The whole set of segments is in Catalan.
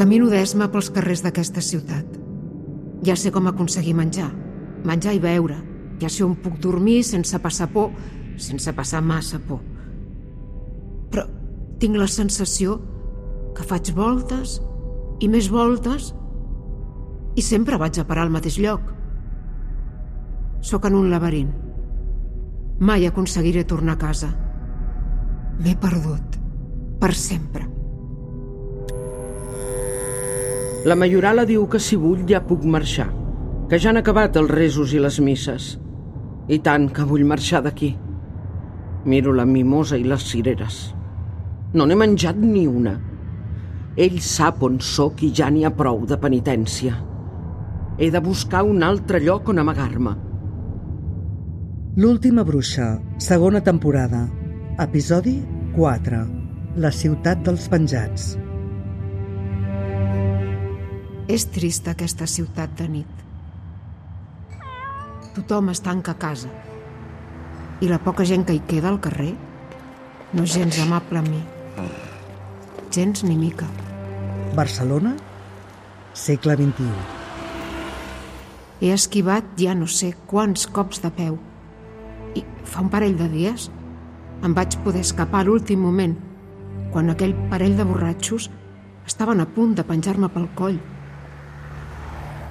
Camino d'esma pels carrers d'aquesta ciutat. Ja sé com aconseguir menjar, menjar i beure. Ja sé on puc dormir sense passar por, sense passar massa por. Però tinc la sensació que faig voltes i més voltes i sempre vaig a parar al mateix lloc. Sóc en un laberint. Mai aconseguiré tornar a casa. M'he perdut. Per sempre. La Majorala diu que si vull ja puc marxar, que ja han acabat els resos i les misses. I tant que vull marxar d'aquí. Miro la mimosa i les cireres. No n'he menjat ni una. Ell sap on sóc i ja n'hi ha prou de penitència. He de buscar un altre lloc on amagar-me. L'última bruixa, segona temporada. Episodi 4. La ciutat dels penjats. És trista aquesta ciutat de nit. Tothom es tanca a casa. I la poca gent que hi queda al carrer no és gens amable amb mi. Gens ni mica. Barcelona, segle XXI. He esquivat ja no sé quants cops de peu. I fa un parell de dies em vaig poder escapar a l'últim moment, quan aquell parell de borratxos estaven a punt de penjar-me pel coll.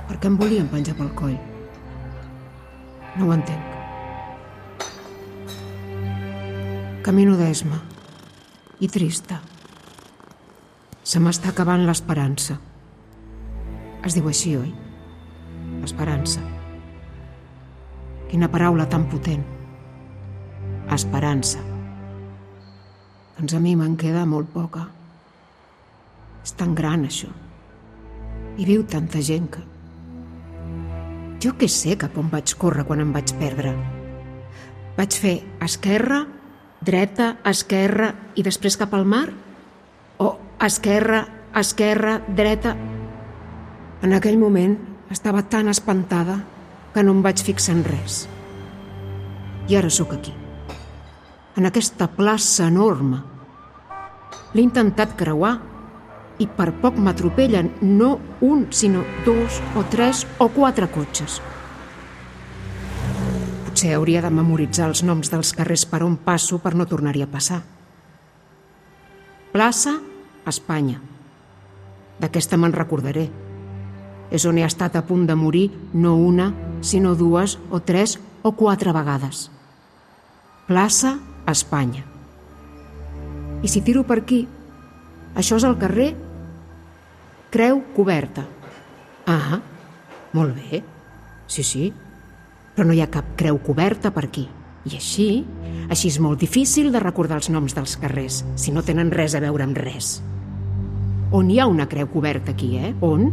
Per què em volien penjar pel coll? No ho entenc. Camino d'esma. I trista. Se m'està acabant l'esperança. Es diu així, oi? Esperança. Quina paraula tan potent. Esperança. Doncs a mi me'n queda molt poca. És tan gran, això. Hi viu tanta gent que... Jo què sé cap on vaig córrer quan em vaig perdre. Vaig fer esquerra, dreta, esquerra i després cap al mar? O esquerra, esquerra, dreta... En aquell moment estava tan espantada que no em vaig fixar en res. I ara sóc aquí, en aquesta plaça enorme. L'he intentat creuar i per poc m'atropellen no un, sinó dos o tres o quatre cotxes. Potser hauria de memoritzar els noms dels carrers per on passo per no tornar-hi a passar. Plaça, Espanya. D'aquesta me'n recordaré. És on he estat a punt de morir no una, sinó dues o tres o quatre vegades. Plaça, Espanya. I si tiro per aquí, això és el carrer Creu coberta. Ah, molt bé. Sí, sí. Però no hi ha cap creu coberta per aquí. I així, així és molt difícil de recordar els noms dels carrers, si no tenen res a veure amb res. On hi ha una creu coberta aquí, eh? On?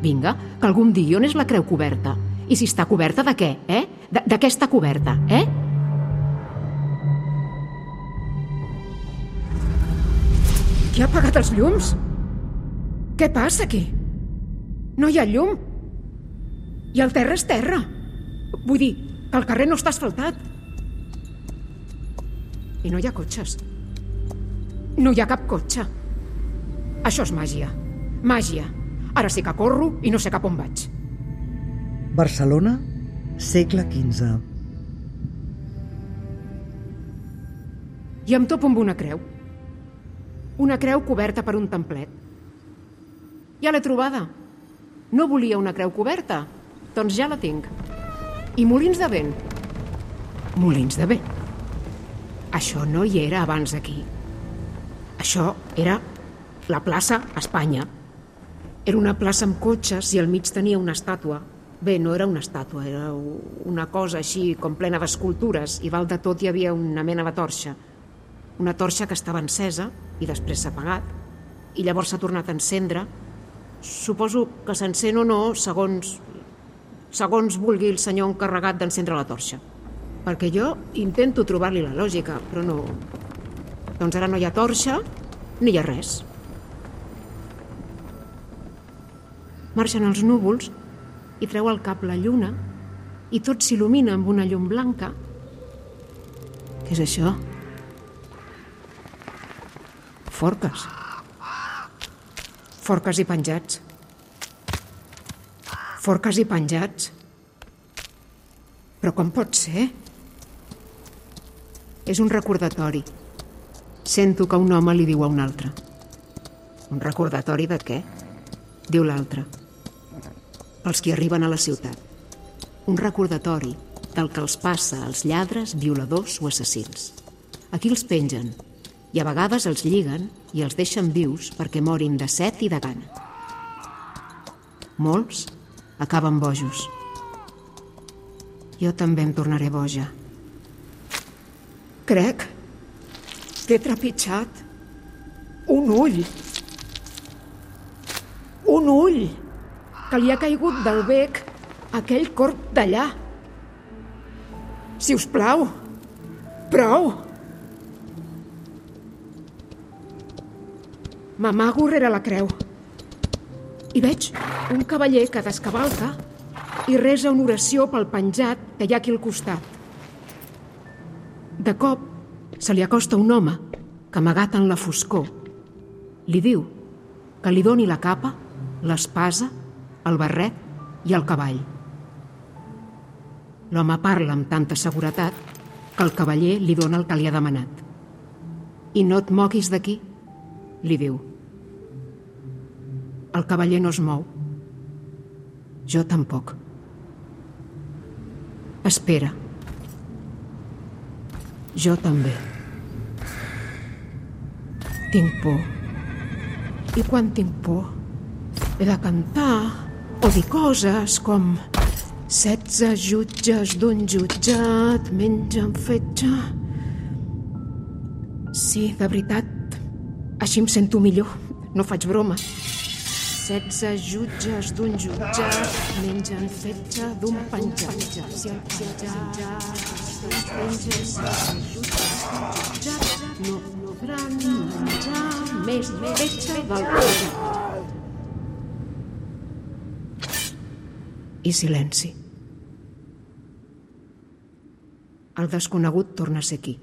Vinga, que algú em digui on és la creu coberta. I si està coberta de què, eh? De, de què està coberta, eh? Qui ha apagat els llums? Què passa aquí? No hi ha llum. I el terra és terra. Vull dir, que el carrer no està asfaltat. I no hi ha cotxes. No hi ha cap cotxe. Això és màgia. Màgia. Ara sí que corro i no sé cap on vaig. Barcelona, segle XV. I em topo amb una creu. Una creu coberta per un templet. Ja l'he trobada. No volia una creu coberta? Doncs ja la tinc. I molins de vent. Molins de vent. Això no hi era abans d'aquí. Això era la plaça Espanya. Era una plaça amb cotxes i al mig tenia una estàtua. Bé, no era una estàtua, era una cosa així com plena d'escultures i val de tot hi havia una mena de torxa. Una torxa que estava encesa i després s'ha apagat i llavors s'ha tornat a encendre. Suposo que s'encén o no segons, segons vulgui el senyor encarregat d'encendre la torxa. Perquè jo intento trobar-li la lògica, però no... Doncs ara no hi ha torxa ni hi ha res. Marxen els núvols i treu al cap la lluna i tot s'il·lumina amb una llum blanca. Què és això? Forques. Forques i penjats. Forques i penjats. Però com pot ser? És un recordatori. Sento que un home li diu a un altre. Un recordatori de què? Diu l'altre. Pels qui arriben a la ciutat. Un recordatori del que els passa als lladres, violadors o assassins. Aquí els pengen i a vegades els lliguen i els deixen vius perquè morin de set i de gana. Molts acaben bojos. Jo també em tornaré boja. Crec que he trepitjat un ull. Un ull que li ha caigut del bec aquell corp d'allà. Si us plau, prou. M'amago rere la creu i veig un cavaller que descavalca i resa una oració pel penjat que hi ha aquí al costat. De cop se li acosta un home que, amagat en la foscor, li diu que li doni la capa, l'espasa, el barret i el cavall. L'home parla amb tanta seguretat que el cavaller li dona el que li ha demanat. I no et moguis d'aquí, li diu. El cavaller no es mou. Jo tampoc. Espera. Jo també. Tinc por. I quan tinc por, he de cantar o dir coses com setze jutges d'un jutjat mengen fetge. Sí, de veritat, així em sento millor. No faig broma. Setze jutges d'un jutjat mengen fetge d'un penjat. Si el penjat no podran menjar més fetge del penjat. I silenci. El desconegut torna a ser aquí,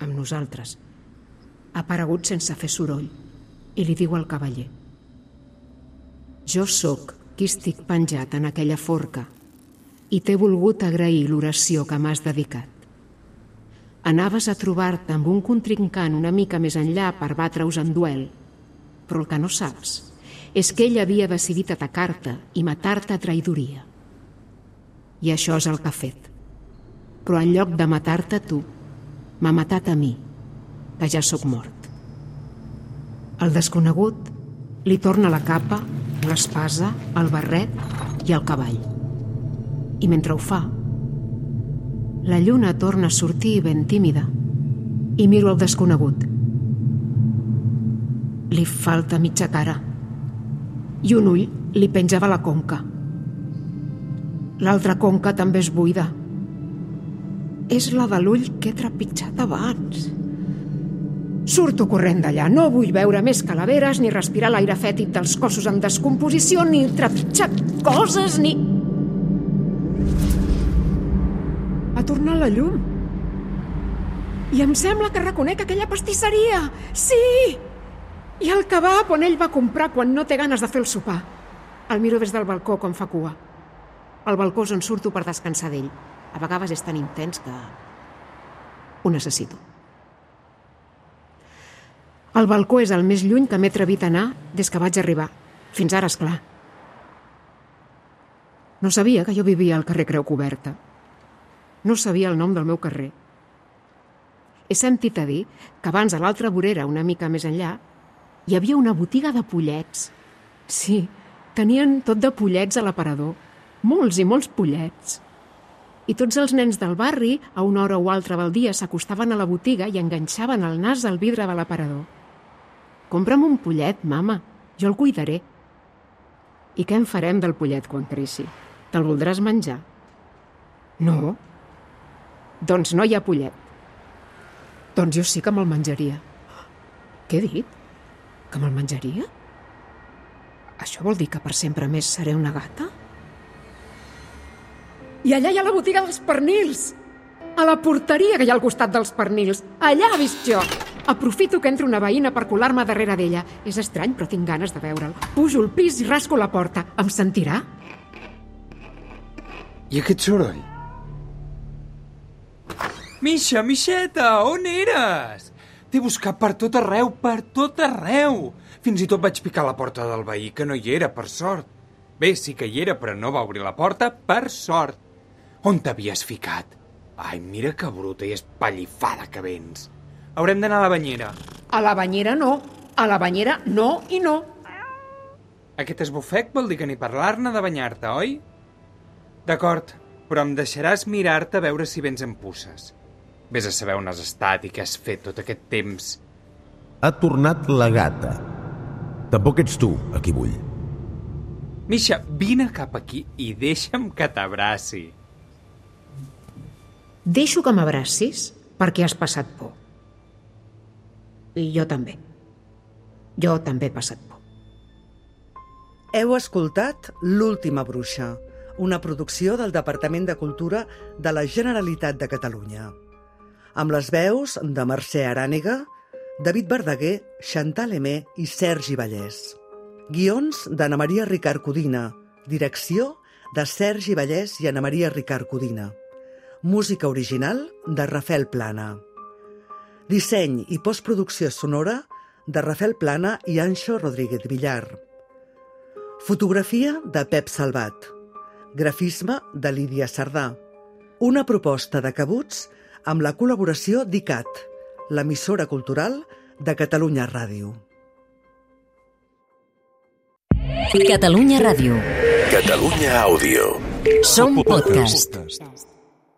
amb nosaltres. Ha aparegut sense fer soroll i li diu al cavaller jo sóc qui estic penjat en aquella forca i t'he volgut agrair l'oració que m'has dedicat. Anaves a trobar-te amb un contrincant una mica més enllà per batre-us en duel, però el que no saps és que ell havia decidit atacar-te i matar-te a traïdoria. I això és el que ha fet. Però en lloc de matar-te tu, m'ha matat a mi, que ja sóc mort. El desconegut li torna la capa l'espasa, el barret i el cavall. I mentre ho fa, la lluna torna a sortir ben tímida i miro el desconegut. Li falta mitja cara i un ull li penjava la conca. L'altra conca també és buida. És la de l'ull que he trepitjat abans. Surto corrent d'allà. No vull veure més calaveres, ni respirar l'aire fètid dels cossos en descomposició, ni trepitjar coses, ni... Ha tornat la llum. I em sembla que reconec aquella pastisseria. Sí! I el kebab on ell va comprar quan no té ganes de fer el sopar. El miro des del balcó com fa cua. El balcó és on surto per descansar d'ell. A vegades és tan intens que... Ho necessito. El balcó és el més lluny que m'he atrevit a anar des que vaig arribar. Fins ara, és clar. No sabia que jo vivia al carrer Creu Coberta. No sabia el nom del meu carrer. He sentit a dir que abans a l'altra vorera, una mica més enllà, hi havia una botiga de pollets. Sí, tenien tot de pollets a l'aparador. Molts i molts pollets. I tots els nens del barri, a una hora o altra del dia, s'acostaven a la botiga i enganxaven el nas al vidre de l'aparador. Compra'm un pollet, mama. Jo el cuidaré. I què en farem del pollet quan creixi? Te'l voldràs menjar? No? Doncs no hi ha pollet. Doncs jo sí que me'l menjaria. Què he dit? Que me'l menjaria? Això vol dir que per sempre més seré una gata? I allà hi ha la botiga dels pernils! A la porteria que hi ha al costat dels pernils. Allà he vist jo! Aprofito que entra una veïna per colar-me darrere d'ella. És estrany, però tinc ganes de veure'l. Pujo al pis i rasco la porta. Em sentirà? I aquest soroll? Misha, Mixeta, on eres? T'he buscat per tot arreu, per tot arreu. Fins i tot vaig picar la porta del veí, que no hi era, per sort. Bé, sí que hi era, però no va obrir la porta, per sort. On t'havies ficat? Ai, mira que bruta i espallifada que vens. Haurem d'anar a la banyera. A la banyera no. A la banyera no i no. Aquest esbufec vol dir que ni parlar-ne de banyar-te, oi? D'acord, però em deixaràs mirar-te a veure si vens en pusses. Ves a saber on has estat i què has fet tot aquest temps. Ha tornat la gata. Tampoc ets tu, a qui vull. Misha, vine cap aquí i deixa'm que t'abraci. Deixo que m'abracis perquè has passat por. I jo també. Jo també he passat por. Heu escoltat L'última bruixa, una producció del Departament de Cultura de la Generalitat de Catalunya. Amb les veus de Mercè Arànega, David Verdaguer, Chantal Emé i Sergi Vallès. Guions d'Anna Maria Ricard Codina. Direcció de Sergi Vallès i Anna Maria Ricard Codina. Música original de Rafael Plana. Disseny i postproducció sonora de Rafael Plana i Anxo Rodríguez Villar. Fotografia de Pep Salvat. Grafisme de Lídia Sardà. Una proposta de cabuts amb la col·laboració d'ICAT, l'emissora cultural de Catalunya Ràdio. Catalunya Ràdio. Catalunya Àudio. Som podcast. podcast.